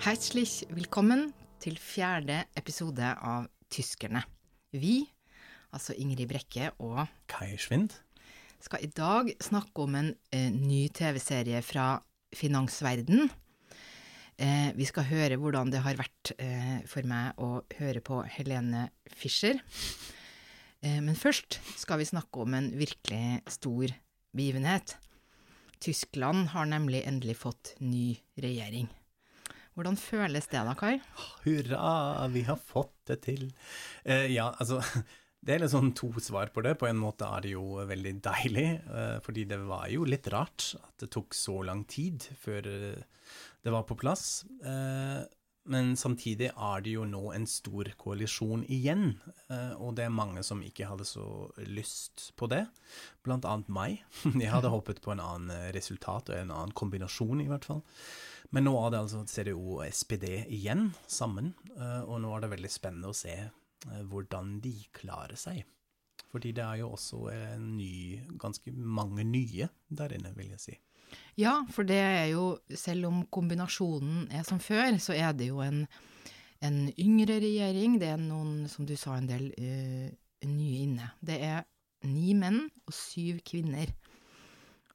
Herzlich willkommen til fjerde episode av Tyskerne. Vi, altså Ingrid Brekke og Kai Schwind. skal i dag snakke om en eh, ny TV-serie fra finansverden. Eh, vi skal høre hvordan det har vært eh, for meg å høre på Helene Fischer. Eh, men først skal vi snakke om en virkelig stor begivenhet. Tyskland har nemlig endelig fått ny regjering. Hvordan føles det da, Kai? Hurra, vi har fått det til. Eh, ja, altså Det er sånn to svar på det. På en måte er det jo veldig deilig, eh, fordi det var jo litt rart at det tok så lang tid før eh, det var på plass. Eh, men samtidig er det jo nå en stor koalisjon igjen, eh, og det er mange som ikke hadde så lyst på det, blant annet meg. Jeg hadde håpet på en annen resultat, og en annen kombinasjon i hvert fall. Men nå er det altså CDO og SPD igjen sammen, eh, og nå er det veldig spennende å se eh, hvordan de klarer seg. Fordi det er jo også en ny, ganske mange nye der inne, vil jeg si. Ja, for det er jo, selv om kombinasjonen er som før, så er det jo en, en yngre regjering. Det er noen, som du sa, en del uh, nye inne. Det er ni menn og syv kvinner.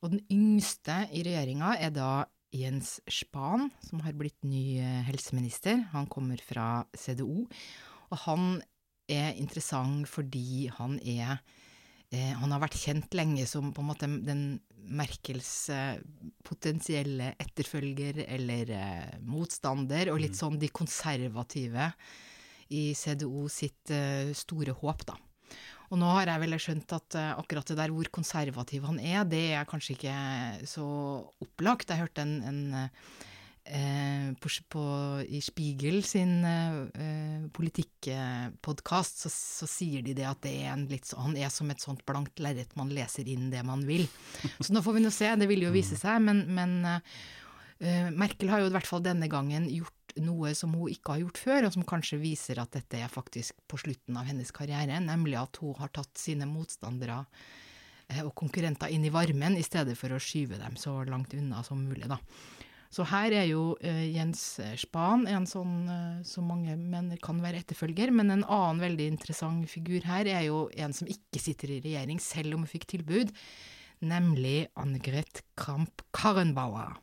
Og den yngste i regjeringa er da Jens Spahn, som har blitt ny eh, helseminister. Han kommer fra CDO, og han er interessant fordi han er eh, Han har vært kjent lenge som på en måte den Merkels potensielle etterfølger eller eh, motstander, og litt sånn de konservative i CDO sitt store håp, da. Og nå har jeg vel skjønt at eh, akkurat det der hvor konservativ han er, det er kanskje ikke så opplagt. Jeg hørte en, en eh, på, på, i Spiegel sin eh, politikkpodkast, så, så, sier de det at det er litt han er som et sånt blankt lerret man leser inn det man vil. Så nå får vi nå se, det vil jo vise seg, men, men eh, Merkel har jo i hvert fall denne gangen gjort noe som hun ikke har gjort før, og som kanskje viser at dette er faktisk på slutten av hennes karriere, nemlig at hun har tatt sine motstandere eh, og konkurrenter inn i varmen, i stedet for å skyve dem så langt unna som mulig, da. Så her er jo eh, Jens Spahn en sånn eh, som mange mener kan være etterfølger, men en annen veldig interessant figur her er jo en som ikke sitter i regjering, selv om hun fikk tilbud, nemlig Annegret Kramp-Karrenbauer.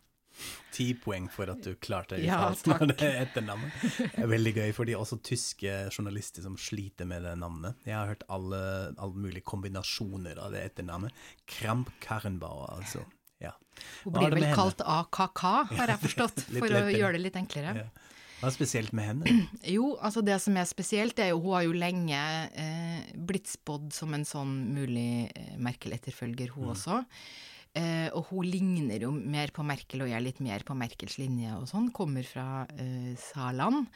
Ti poeng for at du klarte Ja, etternavnet. Det er veldig gøy, for de er også tyske journalister som sliter med det navnet. Jeg har hørt alle, alle mulige kombinasjoner av det etternavnet. Kramp Karrenbauer, altså. Ja. Hun blir vel kalt AKK, har jeg forstått, for å gjøre det litt enklere. Ja. Hva er spesielt med henne? Jo, altså det som er spesielt, er jo hun har jo lenge eh, blitt spådd som en sånn mulig eh, Merkel-etterfølger, hun også. Eh, og hun ligner jo mer på Merkel, og er litt mer på Merkels linje og sånn. Kommer fra eh, Saland.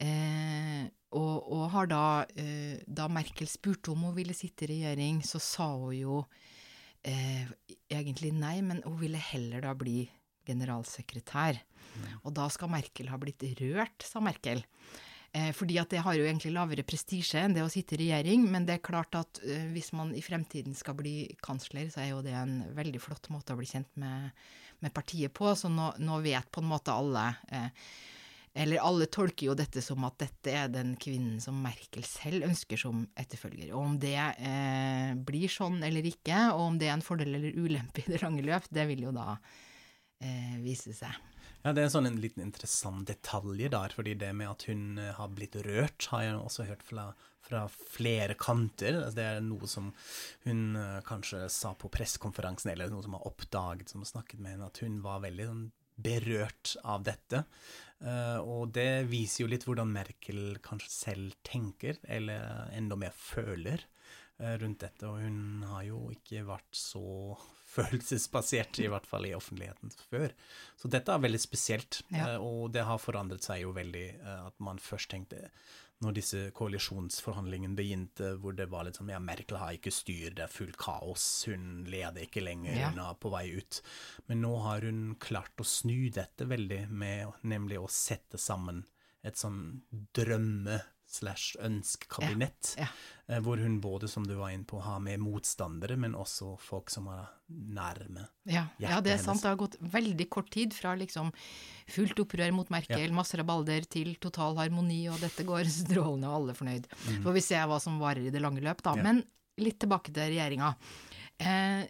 Eh, og, og har da eh, Da Merkel spurte om hun ville sitte i regjering, så sa hun jo eh, egentlig nei, men hun ville heller da bli generalsekretær. Og da skal Merkel ha blitt rørt, sa Merkel. Eh, fordi at det har jo egentlig lavere prestisje enn det å sitte i regjering, men det er klart at eh, hvis man i fremtiden skal bli kansler, så er jo det en veldig flott måte å bli kjent med, med partiet på, så nå, nå vet på en måte alle eh, eller alle tolker jo dette som at dette er den kvinnen som Merkel selv ønsker som etterfølger. Og om det eh, blir sånn eller ikke, og om det er en fordel eller ulempe i det lange løp, det vil jo da eh, vise seg. Ja, Det er sånn en liten interessant detalj der, fordi det med at hun eh, har blitt rørt, har jeg også hørt fra, fra flere kanter. Altså, det er noe som hun eh, kanskje sa på pressekonferansen, eller noe som har oppdaget, som har snakket med henne, at hun var veldig sånn berørt av dette. Eh, og det viser jo litt hvordan Merkel kanskje selv tenker, eller enda mer føler, rundt dette. Og hun har jo ikke vært så følelsesbasert, i hvert fall i offentligheten før. Så dette er veldig spesielt, Ja. eh, og det har forandret seg jo veldig. eh, At man først tenkte, når disse koalisjonsforhandlingene begynte, hvor det var litt sånn ja, Merkel har ikke styr, det er fullt kaos, hun leder ikke lenger, Ja. hun er på vei ut. Men nå har hun klart å snu dette veldig, med nemlig å sette sammen et sånn drømme slash ønskekabinett, Ja, ja. hvor hun både, som du var inne på, har med motstandere, men også folk som er nærme. Ja, ja, det er sant. Det har gått veldig kort tid fra liksom fullt opprør mot Merkel, masse rabalder, til total harmoni, og dette går strålende, og alle er fornøyd. Så får vi se hva som varer i det lange løp, da. Men litt tilbake til regjeringa. Eh,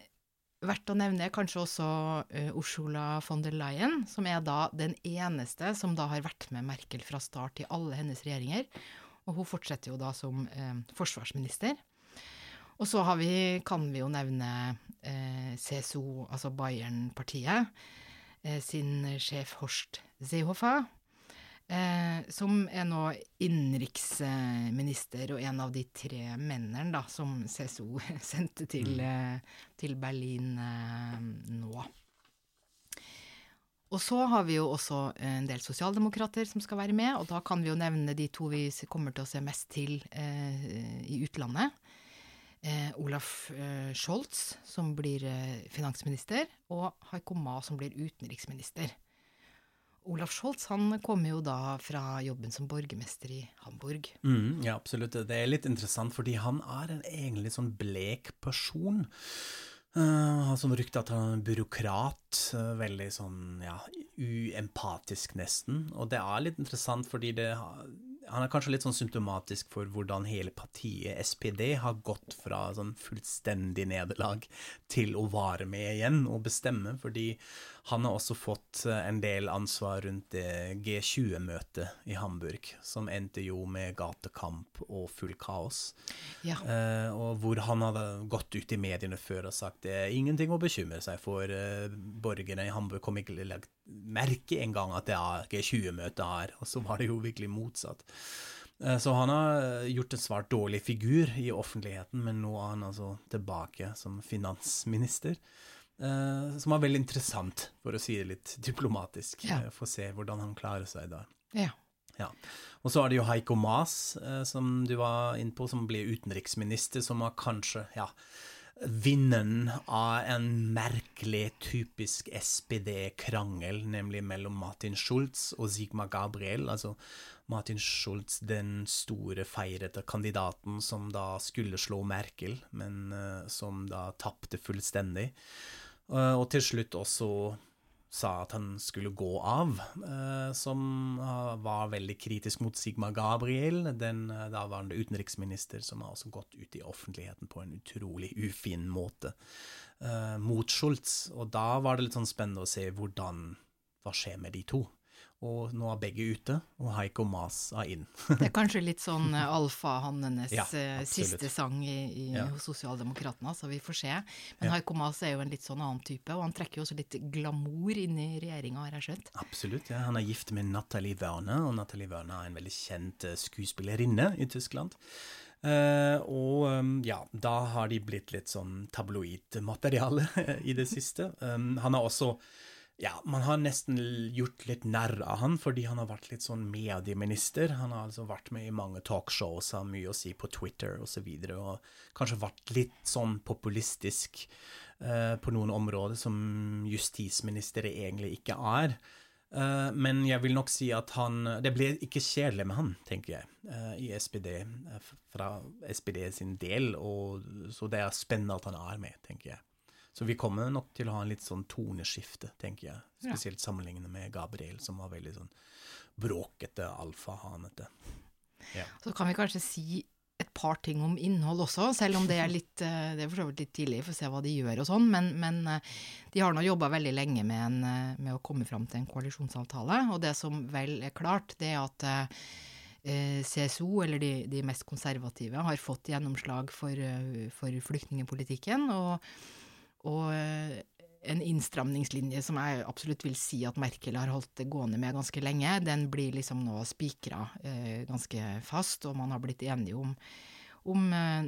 verdt å nevne kanskje også eh, Ursula von der Leyen, som er da den eneste som da har vært med Merkel fra start i alle hennes regjeringer. Og hun fortsetter jo da som eh, forsvarsminister. Og så har vi, kan vi jo nevne eh, CSO, altså Bayern-partiet, eh, sin sjef Horst Seehofer, eh, som er nå innenriksminister og en av de tre mennene da, som CSO sendte til, eh, til Berlin eh, nå. Og så har vi jo også en del sosialdemokrater som skal være med, og da kan vi jo nevne de to vi kommer til å se mest til eh, i utlandet. Eh, Olaf eh, Scholz, som blir eh, finansminister, og Haiko Ma, som blir utenriksminister. Olaf Scholz han kommer jo da fra jobben som borgermester i Hamburg. Mm, ja, absolutt. Det er litt interessant, fordi han er en egentlig sånn blek person. Uh, sånn rykte at han er en byråkrat, Uh, veldig sånn, ja, uempatisk nesten. Og det er litt interessant, fordi det han er kanskje litt sånn symptomatisk for hvordan hele partiet SPD har gått fra sånn fullstendig nederlag til å vare med igjen og bestemme, fordi han har også fått eh, en del ansvar rundt det G20-møtet i Hamburg, som endte jo med gatekamp og full kaos. Ja, Eh, og hvor han hadde gått ut i mediene før og sagt det er ingenting å bekymre seg for. Eh, borgerne i Hamburg kom ikke til å merke engang at det er G20-møte her. Og så var det jo virkelig motsatt. Eh, så han har gjort en svært dårlig figur i offentligheten, men nå er han altså tilbake som finansminister. Eh, som var veldig interessant, for å si det litt diplomatisk. Ja. Eh, Få se hvordan han klarer seg da. ja. Ja. Og så er det jo Heiko Maas, eh, som du var inne på, som ble utenriksminister, som var kanskje, ja, vinneren av en merkelig, typisk SPD-krangel, nemlig mellom Martin Schulz og Sigmar Gabriel. Altså Martin Schulz, den store, feirete kandidaten som da skulle slå Merkel, men som da tapte fullstendig. Eh, og til slutt også sa at han skulle gå av, eh, som eh, var veldig kritisk mot Sigmar Gabriel, den daværende utenriksminister, som har også gått ut i offentligheten på en utrolig ufin måte mot Schultz. Og da var det litt sånn spennende å se hvordan hva skjer med de to. Og nå er begge ute, og Heiko Maas er inn. Det er kanskje litt sånn eh, alfahannenes Ja, eh, siste sang i, i, Ja. hos Sosialdemokratene, så vi får se. Men Ja. Heiko Maas er jo en litt sånn annen type, og han trekker jo også litt glamour inn i regjeringa, har jeg skjønt. Absolutt. ja. Han er gift med Nathalie Werner, og Nathalie Werner er en veldig kjent eh, skuespillerinne i Tyskland. Uh, og um, ja, da har de blitt litt sånn tabloidmateriale i det siste. Um, han har også ja, man har nesten gjort litt narr av han, fordi han har vært litt sånn medieminister. Han har altså vært med i mange talkshows, har mye å si på Twitter osv., og, så og kanskje vært litt sånn populistisk eh, på noen områder som justisminister egentlig ikke er. Eh, men jeg vil nok si at han Det ble ikke kjedelig med han, tenker jeg, eh, i SPD, eh, fra SPD sin del, og, så det er spennende at han er med, tenker jeg. Så vi kommer nok til å ha en litt sånn toneskifte, tenker jeg. Ja. Spesielt sammenlignet med Gabriel, som var veldig sånn bråkete, alfahanete. Ja. Så kan vi kanskje si et par ting om innhold også, selv om det er litt eh, det er for så vidt litt tidlig for å se hva de gjør og sånn, men, men eh, de har nå jobba veldig lenge med, en, eh, med å komme fram til en koalisjonsavtale, og det som vel er klart, det er at eh, CSO, eller de, de mest konservative, har fått gjennomslag for, for flyktningepolitikken, og, og eh, en innstramningslinje som jeg absolutt vil si at Merkel har holdt det gående med ganske lenge, den blir liksom nå spikra eh, ganske fast, og man har blitt enige om, om eh,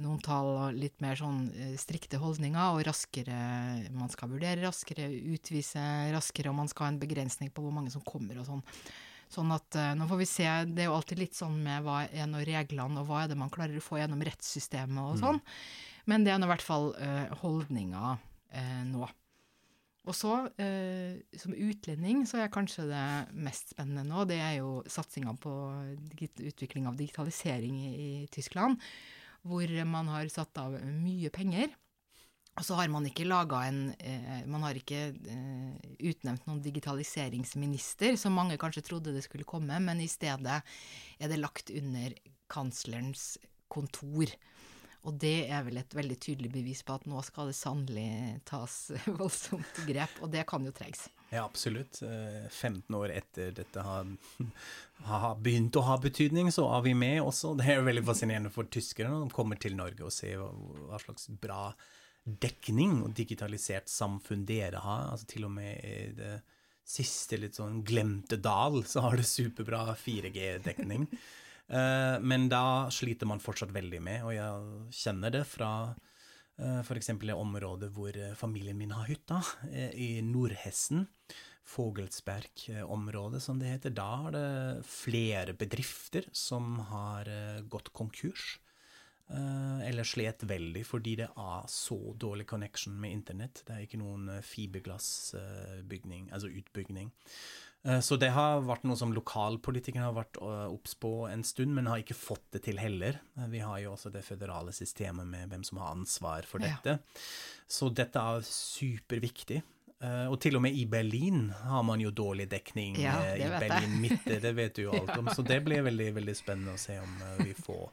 noen tall og litt mer sånn strikte holdninger, og raskere Man skal vurdere raskere, utvise raskere, og man skal ha en begrensning på hvor mange som kommer og sånn. Sånn at nå får vi se, det er jo alltid litt sånn med hva er nå reglene, og hva er det man klarer å få gjennom rettssystemet og sånn. Men det er nå i hvert fall eh, holdninga eh, nå. Og så, eh, som utlending, så er kanskje det mest spennende nå, det er jo satsinga på utvikling av digitalisering i, i Tyskland, hvor man har satt av mye penger. Og så har man ikke laga en eh, Man har ikke eh, utnevnt noen digitaliseringsminister, som mange kanskje trodde det skulle komme, men i stedet er det lagt under kanslerens kontor. Og det er vel et veldig tydelig bevis på at nå skal det sannelig tas voldsomt grep, og det kan jo trengs. Ja, absolutt. 15 eh, år etter dette har, har, begynt å ha betydning, så er vi med også. Det er veldig fascinerende for tyskerne når de kommer til Norge og ser hva, slags bra dekning og digitalisert samfunn dere har. Altså til og med i det siste litt sånn glemte dal, så har det superbra 4G-dekning. Eh, men da sliter man fortsatt veldig med, og jeg kjenner det fra uh, f.eks. det området hvor eh, familien min har hytta, i Nordhessen. Fogelsberg-området, som det heter. Da er det flere bedrifter som har gått konkurs. Eller slet veldig fordi det er så dårlig connection med internett. Det er ikke noen fiberglassbygning, altså utbygning. Eh, så det har vært noe som lokalpolitikerne har vært eh, obs på en stund, men har ikke fått det til heller. Eh, vi har jo også det føderale systemet med hvem som har ansvar for dette. Ja. Så dette er superviktig. Og til og med i Berlin har man jo dårlig dekning ja, i Berlin midte, det vet du jo alt om. Så det blir veldig, veldig spennende å se om vi får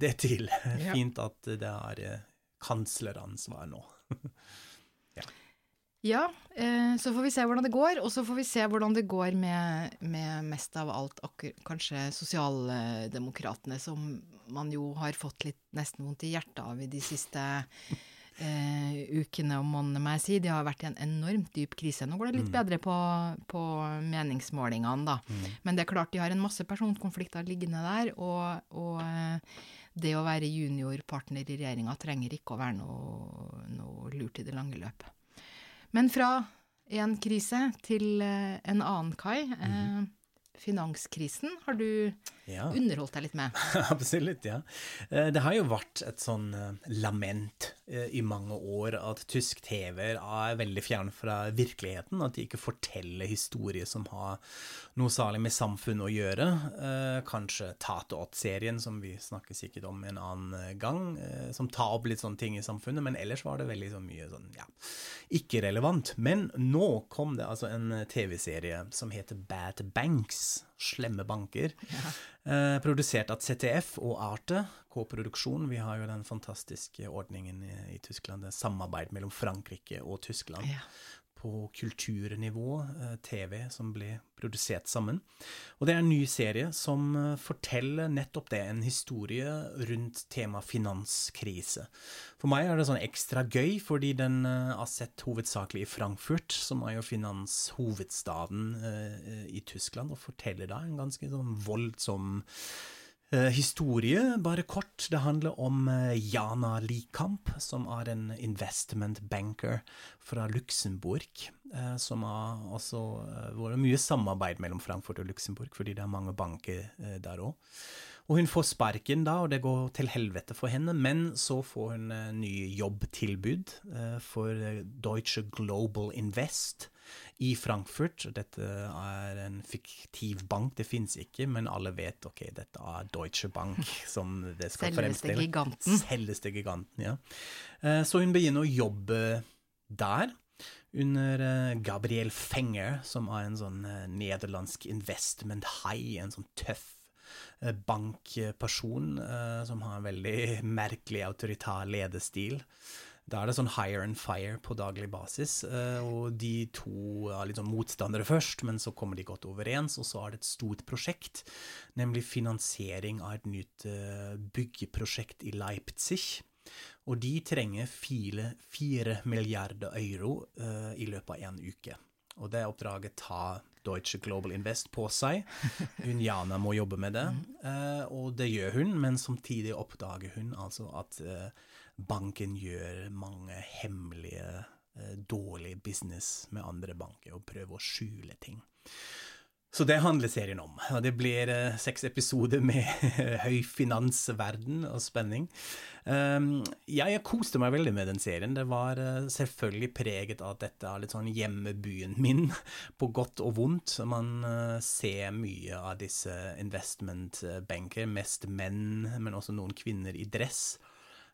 det til. Fint at det er kansleransvar nå. Ja, ja. så får vi se hvordan det går, og så får vi se hvordan det går med, med mest av alt kanskje sosialdemokratene, som man jo har fått litt nesten vondt i hjertet av i de siste eh, ukene og månedene, må jeg si. De har vært i en enormt dyp krise. Nå går det litt mm. bedre på, på meningsmålingene, da. Mm. Men det er klart de har en masse personkonflikter liggende der, og, og eh, det å være juniorpartner i regjeringa trenger ikke å være noe, noe lurt i det lange løpet. Men fra en krise til eh, en annen, Kai. Mm -hmm. Finanskrisen har du ja. underholdt deg litt med? Absolutt, ja. Eh, det har jo vært et sånn lament i mange år at tysk TV er veldig fjern fra virkeligheten. At de ikke forteller historier som har noe særlig med samfunnet å gjøre. Eh, kanskje Tateåt-serien, som vi snakker sikkert om en annen gang, eh, som tar opp litt sånne ting i samfunnet, men ellers var det veldig så mye sånn, ja, ikke relevant. Men nå kom det altså en TV-serie som heter Bad Banks, Slemme banker, ja. eh, produsert av CTF og Arte, K-produksjon. Vi har jo den fantastiske ordningen i, i Tyskland, det samarbeid mellom Frankrike og Tyskland. Ja på kulturnivå, eh, TV, som ble produsert sammen. Og det er en ny serie som eh, forteller nettopp det, en historie rundt tema finanskrise. For meg er det sånn ekstra gøy, fordi den eh, sett hovedsakelig i Frankfurt, som er jo finanshovedstaden i Tyskland, og forteller da en ganske sånn voldsom historie, bare kort. Det handler om eh, Jana Likamp, som er en investment banker fra Luxembourg. Eh, som har også vært mye samarbeid mellom Frankfurt og Luxembourg, fordi det er mange banker der òg. Og hun får sparken da, og det går til helvete for henne, men så får hun ny jobbtilbud for Deutsche Global Invest i Frankfurt. Dette er en fiktiv bank, det fins ikke, men alle vet ok, dette er Deutsche Bank som det skal Selveste fremstille. giganten. Selveste giganten, ja. Eh, så hun begynner å jobbe der. Under eh, Gabriel Fenger, som er en sånn eh, nederlandsk investment high, en sånn tøff bankperson som har en veldig merkelig autoritær ledestil. Da er det sånn hire and fire på daglig basis. Eh, og de to er litt sånn motstandere først, men så kommer de godt overens. Og så er det et stort prosjekt, nemlig finansiering av et nytt eh, byggeprosjekt i Leipzig. Og de trenger fire, fire milliarder euro i løpet av én uke. Og det oppdraget tar Deutsche Global Invest på seg. Hun Jana må jobbe med det, uh, og det gjør hun, men samtidig oppdager hun altså at uh, banken gjør mange hemmelige, eh, dårlige business med andre banker og prøver å skjule ting. Så det handler serien om. Og det blir eh, seks episoder med høy finansverden og spenning. Ja, jeg koste meg veldig med den serien. Det var uh, selvfølgelig preget av at dette er litt sånn hjemmebyen min, på godt og vondt. Man uh, ser mye av disse investmentbanker, mest menn, men også noen kvinner i dress.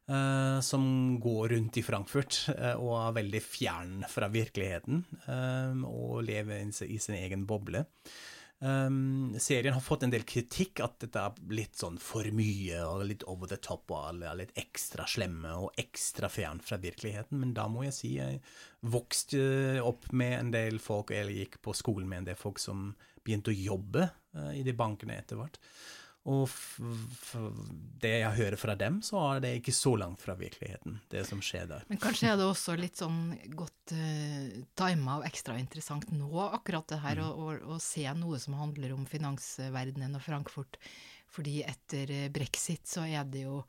Uh, som går rundt i Frankfurt uh, og er veldig fjern fra virkeligheten um, og lever i sin egen boble. Um, serien har fått en del kritikk, at dette er litt sånn for mye og litt over the top og alle er litt ekstra slemme og ekstra fjern fra virkeligheten, men da må jeg si jeg vokste opp med en del folk, eller gikk på skolen med en del folk som begynte å jobbe uh, i de bankene etter hvert. Og det jeg hører fra dem, så er det ikke så langt fra virkeligheten, det som skjer der. Men kanskje er det også litt sånn godt uh, tima og ekstra interessant nå, akkurat det her, mm. å, å, å, se noe som handler om finansverdenen og Frankfurt. Fordi etter eh, brexit så er det jo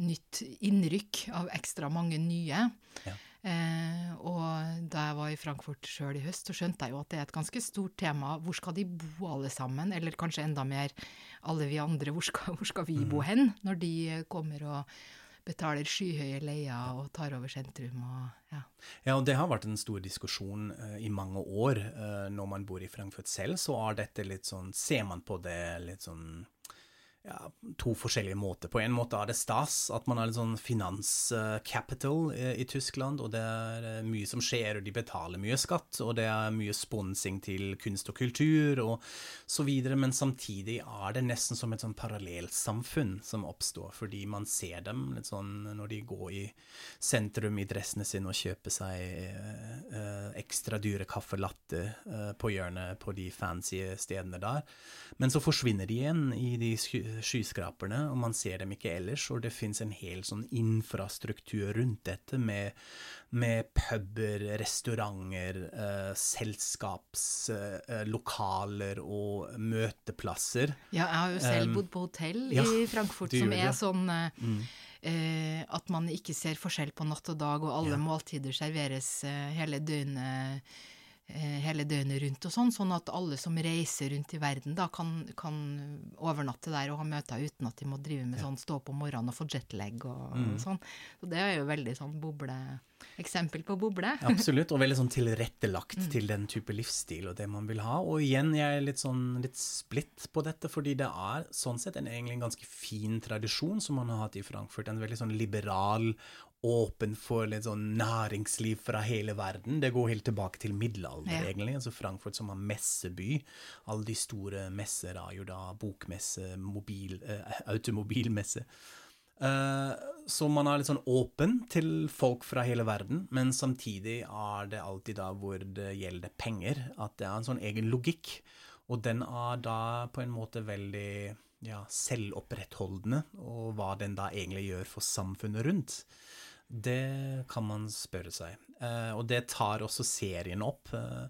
nytt innrykk av ekstra mange nye. Ja. Eh, og da jeg var i Frankfurt sjøl i høst, så skjønte jeg jo at det er et ganske stort tema. Hvor skal de bo alle sammen? Eller kanskje enda mer alle vi andre, hvor skal, hvor skal vi bo mm. hen? Når de kommer og betaler skyhøye leier og tar over sentrum. Og, ja. ja, og det har vært en stor diskusjon uh, i mange år. Uh, når man bor i Frankfurt selv, så er dette litt sånn Ser man på det litt sånn ja, to forskjellige måter. På en måte er det stas at man har litt sånn finanscapital i, i, Tyskland, og det er eh, mye som skjer, og de betaler mye skatt, og det er mye sponsing til kunst og kultur og så videre, men samtidig er det nesten som et sånn parallellsamfunn som oppstår, fordi man ser dem litt sånn når de går i sentrum i dressene sine og kjøper seg eh, eh ekstra dyre caffè latte eh, på hjørnet på de fancy stedene der, men så forsvinner de igjen i de skyskraperne, og man ser dem ikke ellers. Og det fins en hel sånn infrastruktur rundt dette, med, med puber, restauranter, eh, selskapslokaler eh, og møteplasser. Ja, jeg har jo selv um, bodd på hotell ja, i Frankfurt, som er sånn eh, mm. at man ikke ser forskjell på natt og dag, og alle ja. måltider serveres hele døgnet Eh, hele døgnet rundt og sånn, sånn at alle som reiser rundt i verden da kan, kan overnatte der og ha møter uten at de må drive med ja. sånn stå opp om morgenen og få jetlag og, mm. og, sånn. Så det er jo veldig sånn boble Eksempel på boble. Absolutt, og veldig sånn tilrettelagt mm. til den type livsstil og det man vil ha. Og igjen, jeg er litt sånn litt splitt på dette, fordi det er sånn sett en egentlig en ganske fin tradisjon som man har hatt i Frankfurt. En veldig sånn liberal åpen for litt sånn næringsliv fra hele verden. Det går helt tilbake til middelalder, ja. egentlig. Altså Frankfurt som har messeby. Alle de store messer er jo da bokmesse, mobil, eh, automobilmesse. Uh, så man er litt sånn åpen til folk fra hele verden, men samtidig er det alltid da hvor det gjelder penger, at det er en sånn egen logikk. Og den er da på en måte veldig ja, selvopprettholdende, og hva den da egentlig gjør for samfunnet rundt. Det kan man spørre seg. Uh, og det tar også serien opp uh,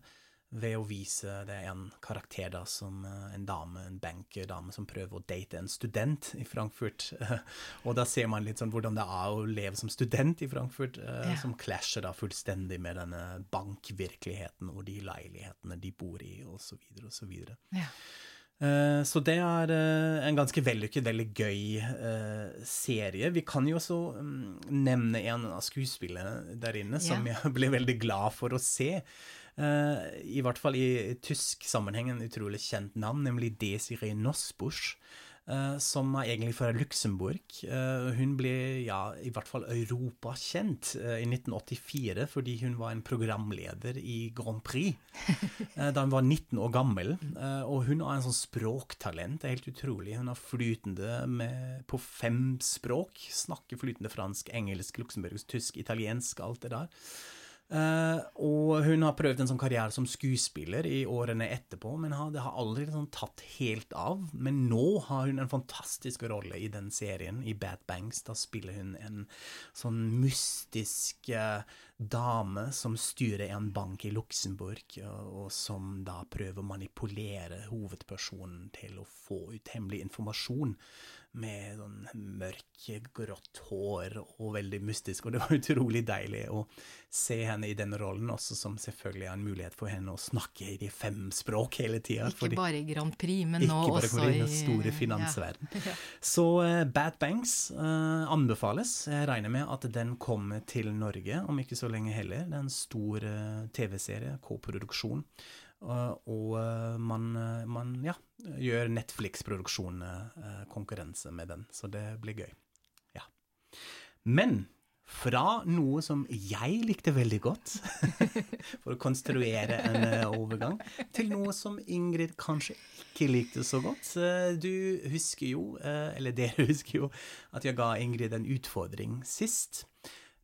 ved å vise det er en karakter da som uh, en dame, en bankerdame, som prøver å date en student i Frankfurt. og da ser man litt sånn hvordan det er å leve som student i Frankfurt, ja. som clasher da fullstendig med denne bankvirkeligheten og de leilighetene de bor i, og så videre og så videre. Ja. Eh, så det er eh, en ganske vellykket, veldig gøy uh, serie. Vi kan jo også um, nevne en av skuespillerne der inne som yeah. jeg ble veldig glad for å se. I hvert fall i tysk sammenheng en utrolig kjent navn, nemlig Desiree Nosbusch. Uh, som er egentlig fra Luxembourg. Uh, hun ble ja, i hvert fall europakjent uh, i 1984 fordi hun var en programleder i Grand Prix da hun var 19 år gammel. og hun har en sånn språktalent. Det er helt utrolig. Hun er flytende med, på fem språk. Snakker flytende fransk, engelsk, luxemburgsk, tysk, italiensk, alt det der. Uh, og hun har prøvd en sånn karriere som skuespiller i årene etterpå, men har, det har aldri liksom tatt helt av. Men nå har hun en fantastisk rolle i den serien, i Bad Banks. Da spiller hun en sånn mystisk uh, dame som styrer en bank i Luxembourg, og, og som da prøver å manipulere hovedpersonen til å få ut hemmelig informasjon med sånn mørk, grått hår og veldig mystisk. Og det var utrolig deilig å se henne i den rollen, også som selvfølgelig er en mulighet for henne å snakke i de fem språk hele tida. Ikke bare i Grand Prix, men nå også i Ikke bare i den store finansverden. Ja. Så uh, Bad Banks uh, anbefales. Jeg regner med at den kommer til Norge om ikke så lenge heller. Det er en stor uh, TV-serie, K-produksjon. Og man, man, ja, gjør Netflix-produksjon eh, konkurranse med den, så det blir gøy. Ja. Men fra noe som jeg likte veldig godt, for å konstruere en eh, overgang, til noe som Ingrid kanskje ikke likte så godt. Du husker jo, eh, eller dere husker jo, at jeg ga Ingrid en utfordring sist,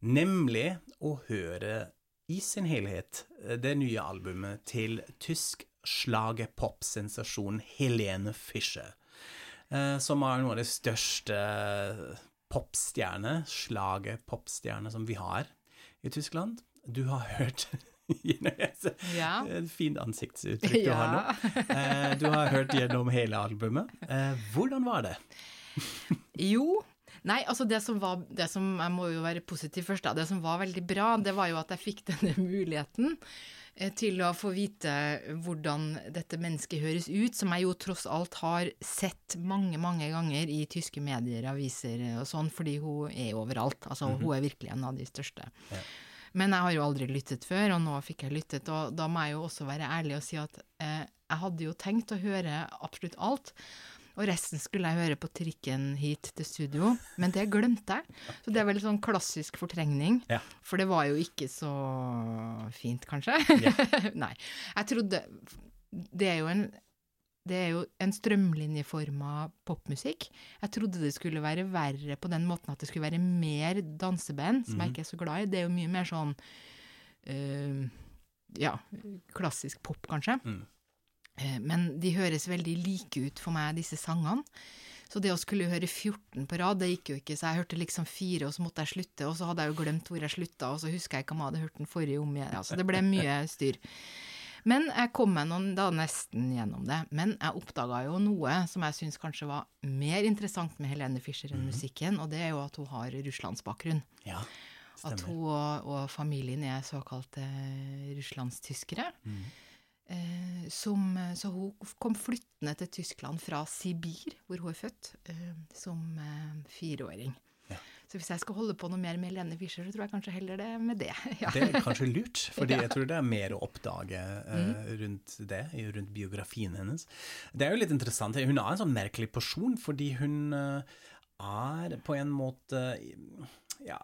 nemlig å høre i sin helhet det nye albumet til tysk slagerpop-sensasjonen Helene Fischer. Eh, som er noen av de største popstjerner, slagerpopstjerner, som vi har i Tyskland. Du har hørt ja. Fint ansiktsuttrykk du ja. har nå. Eh, du har hørt gjennom hele albumet. Eh, hvordan var det? jo, Nei, altså det som var det som, Jeg må jo være positiv først, da. Det som var veldig bra, det var jo at jeg fikk denne muligheten Eh, til å få vite hvordan dette mennesket høres ut, som jeg jo tross alt har sett mange, mange ganger i tyske medier, aviser og sånn, fordi hun er overalt. Altså, mm -hmm. hun er virkelig en av de største. Ja. Men jeg har jo aldri lyttet før, og nå fikk jeg lyttet, og da må jeg jo også være ærlig og si at eh, jeg hadde jo tenkt å høre absolutt alt. Og resten skulle jeg høre på trikken hit til studio, men det glemte jeg. Så det er vel sånn klassisk fortrengning. Ja. For det var jo ikke så fint, kanskje. Ja. Nei. Jeg trodde Det er jo en det er jo en strømlinjeforma popmusikk. Jeg trodde det skulle være verre på den måten at det skulle være mer danseband, som mm. jeg mhm. ikke er så glad i. Det er jo mye mer sånn uh, ja, klassisk pop, kanskje. Mm. Eh, men de høres veldig like ut for meg, disse sangene. Så det å skulle høre 14 på rad, det gikk jo ikke. Så jeg hørte liksom fire, og så måtte jeg slutte. Og så hadde jeg jo glemt hvor jeg slutta, og så husker jeg ikke om jeg hadde hørt den forrige om igjen. Ja, så det ble mye styr. Men jeg kom meg noen, da nesten gjennom det. Men jeg oppdaga jo noe som jeg syns kanskje var mer interessant med Helene Fischer enn mhm. musikken, og det er jo at hun har russlandsbakgrunn. Ja, at hun og, og, familien er såkalte russlandstyskere. Mm. Eh, som, eh, så hun kom flyttende til Tyskland fra Sibir, hvor hun er født, eh, som eh, fireåring. Ja. Så hvis jeg skal holde på noe mer med Lene Fischer, så tror jeg kanskje heller det med det. Ja. Det er kanskje lurt, fordi ja. jeg tror det er mer å oppdage uh, rundt det, rundt biografien hennes. Det er jo litt interessant. Hun er en sånn merkelig person, fordi hun uh, er på en måte ja,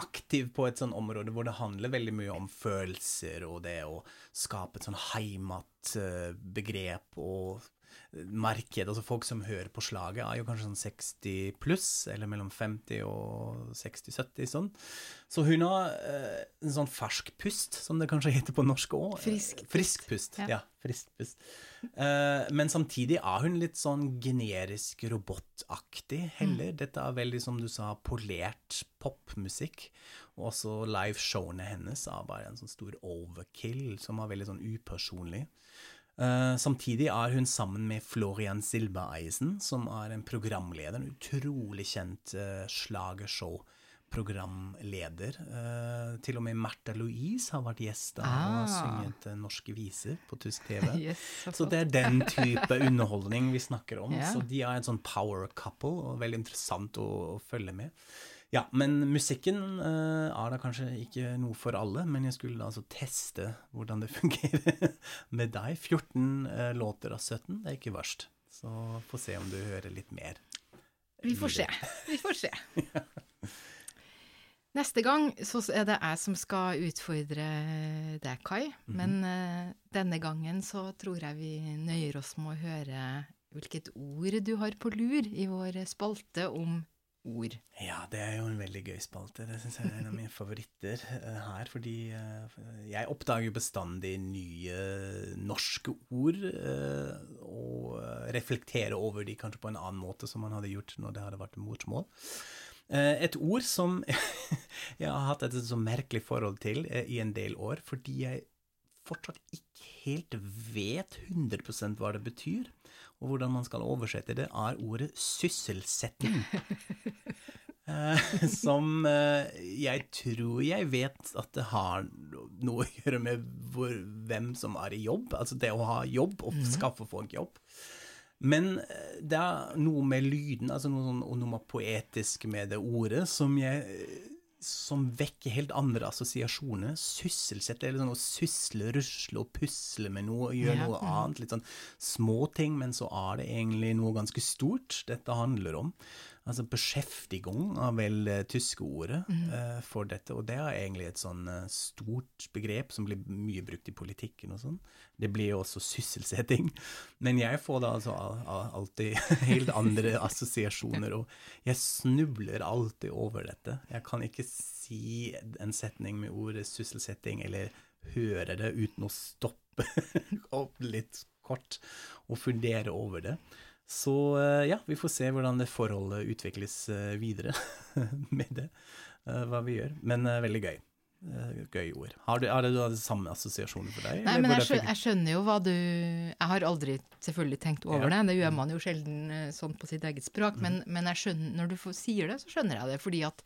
aktiv på et sånn område hvor det handler veldig mye om følelser og det å skape et sånn heimatbegrep og marked. Altså folk som hører på slaget, er jo kanskje sånn 60 pluss, eller mellom 50 og 60-70, sånn. Så hun har eh, en sånn fersk pust, som det kanskje heter på norsk òg. Frisk, frisk pust. Ja. ja frisk pust. Eh, men samtidig er hun litt sånn generisk robotaktig heller. Mm. Dette er veldig, som du sa, polert popmusikk. Og også liveshowene hennes er bare en sånn stor overkill, som er veldig sånn upersonlig. Uh, samtidig er hun sammen med Florian Silbereisen, som er en programleder, en utrolig kjent uh, slagershow-programleder. Uh, til og med Märtha Louise har vært gjest ah. og har sunget norske viser på tysk TV. yes, så, så, det er den type underholdning vi snakker om. Yeah. Så de er en sånn power couple, og veldig interessant å, å følge med. Ja, men musikken uh, er da kanskje ikke noe for alle, men jeg skulle altså teste hvordan det fungerer med deg. 14 uh, eh, låter av 17, det er ikke verst. Så få se om du hører litt mer. Vi får se. Vi får se. ja. Neste gang så er det jeg som skal utfordre deg, Kai. Mm -hmm. Men uh, denne gangen så tror jeg vi nøyer oss med å høre hvilket ord du har på lur i vår spalte om ord. Ja, det er jo en veldig gøy spalte. Det syns jeg er en av mine favoritter uh, her. Fordi uh, jeg oppdager bestandig nye norske ord, uh, og reflekterer over de kanskje på en annen måte som man hadde gjort når det hadde vært morsmål. Eh, et ord som jeg har hatt et så merkelig forhold til eh, i en del år, fordi jeg fortsatt ikke helt vet 100% hva det betyr, og hvordan man skal oversette det, er ordet sysselsetting. Eh, som jeg tror jeg vet at det har noe å gjøre med hvor, hvem som er i jobb, altså det å ha jobb og skaffe folk jobb. Men eh, det er noe med lyden, altså noe sånn onomapoetisk med det ordet, som, jeg, som vekker helt andre assosiasjoner. Sysselsette, eller sånn å sysle, rusle og pusle med noe, gjøre ja. noe annet. Litt sånn småting, men så er det egentlig noe ganske stort dette handler om. Altså beskjeftigung er vel det tyske ordet mm. for dette, og det er egentlig et sånn uh, stort begrep som blir mye brukt i politikken og sånn. Det blir jo også sysselsetting. Men jeg får da altså alltid helt andre assosiasjoner, og jeg snubler alltid over dette. Jeg kan ikke si en setning med ordet sysselsetting eller høre det uten å stoppe opp litt kort og fundere over det. Så eh, ja, vi får se hvordan det forholdet utvikles eh, videre med det, eh, hva vi gjør. Men veldig gøy. Gøy ord. Har du, har du de samme assosiasjoner for deg? Nei, men jeg skjønner, jeg skjønner, jo hva du Jeg har aldri selvfølgelig tenkt over ja. det, det gjør man jo sjelden sånn på sitt eget språk, mm. men, men skjønner, når du sier det, så skjønner jeg det. Fordi at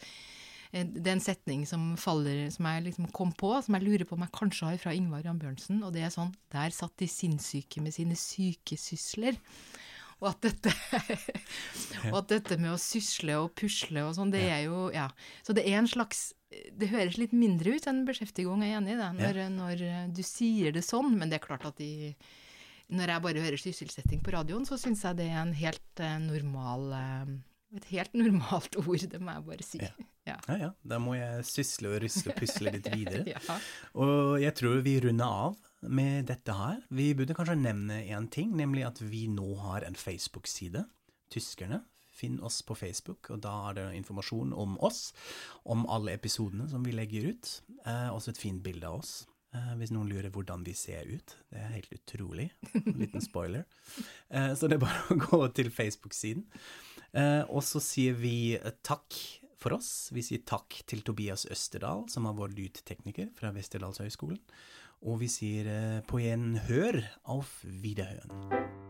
det er en setning som faller, som jeg liksom kom på, som jeg lurer på om jeg kanskje har fra Ingvar Jan Bjørnsen, og det er sånn Der satt de sinnssyke med sine sykesysler. Og at dette, og at dette med å sysle og pusle og sånn, det er jo Ja. Så det er en slags Det høres litt mindre ut enn beskjeftigung, jeg er enig i det, når, når, du sier det sånn, men det er klart at de Når jeg bare hører sysselsetting på radioen, så syns jeg det er en helt uh, normal uh, et helt normalt ord, det må jeg bare si. Ja. Ja. ja, ja. Da må jeg sysle og ryste og pusle litt videre. ja. Og jeg tror vi runder av med dette her. Vi burde kanskje nevne én ting, nemlig at vi nå har en Facebook-side. Tyskerne. Finn oss på Facebook, og da er det informasjon om oss, om alle episodene som vi legger ut. Eh, også et fint bilde av oss. Eh, hvis noen lurer hvordan vi ser ut. Det er helt utrolig. En liten spoiler. Eh, så det er bare å gå til Facebook-siden. Eh, og så sier vi eh, takk for oss. Vi sier takk til Tobias Østerdal, som er vår lydtekniker fra Westerdalshøgskolen og vi sier på på gjenhør auf Wiederhøren.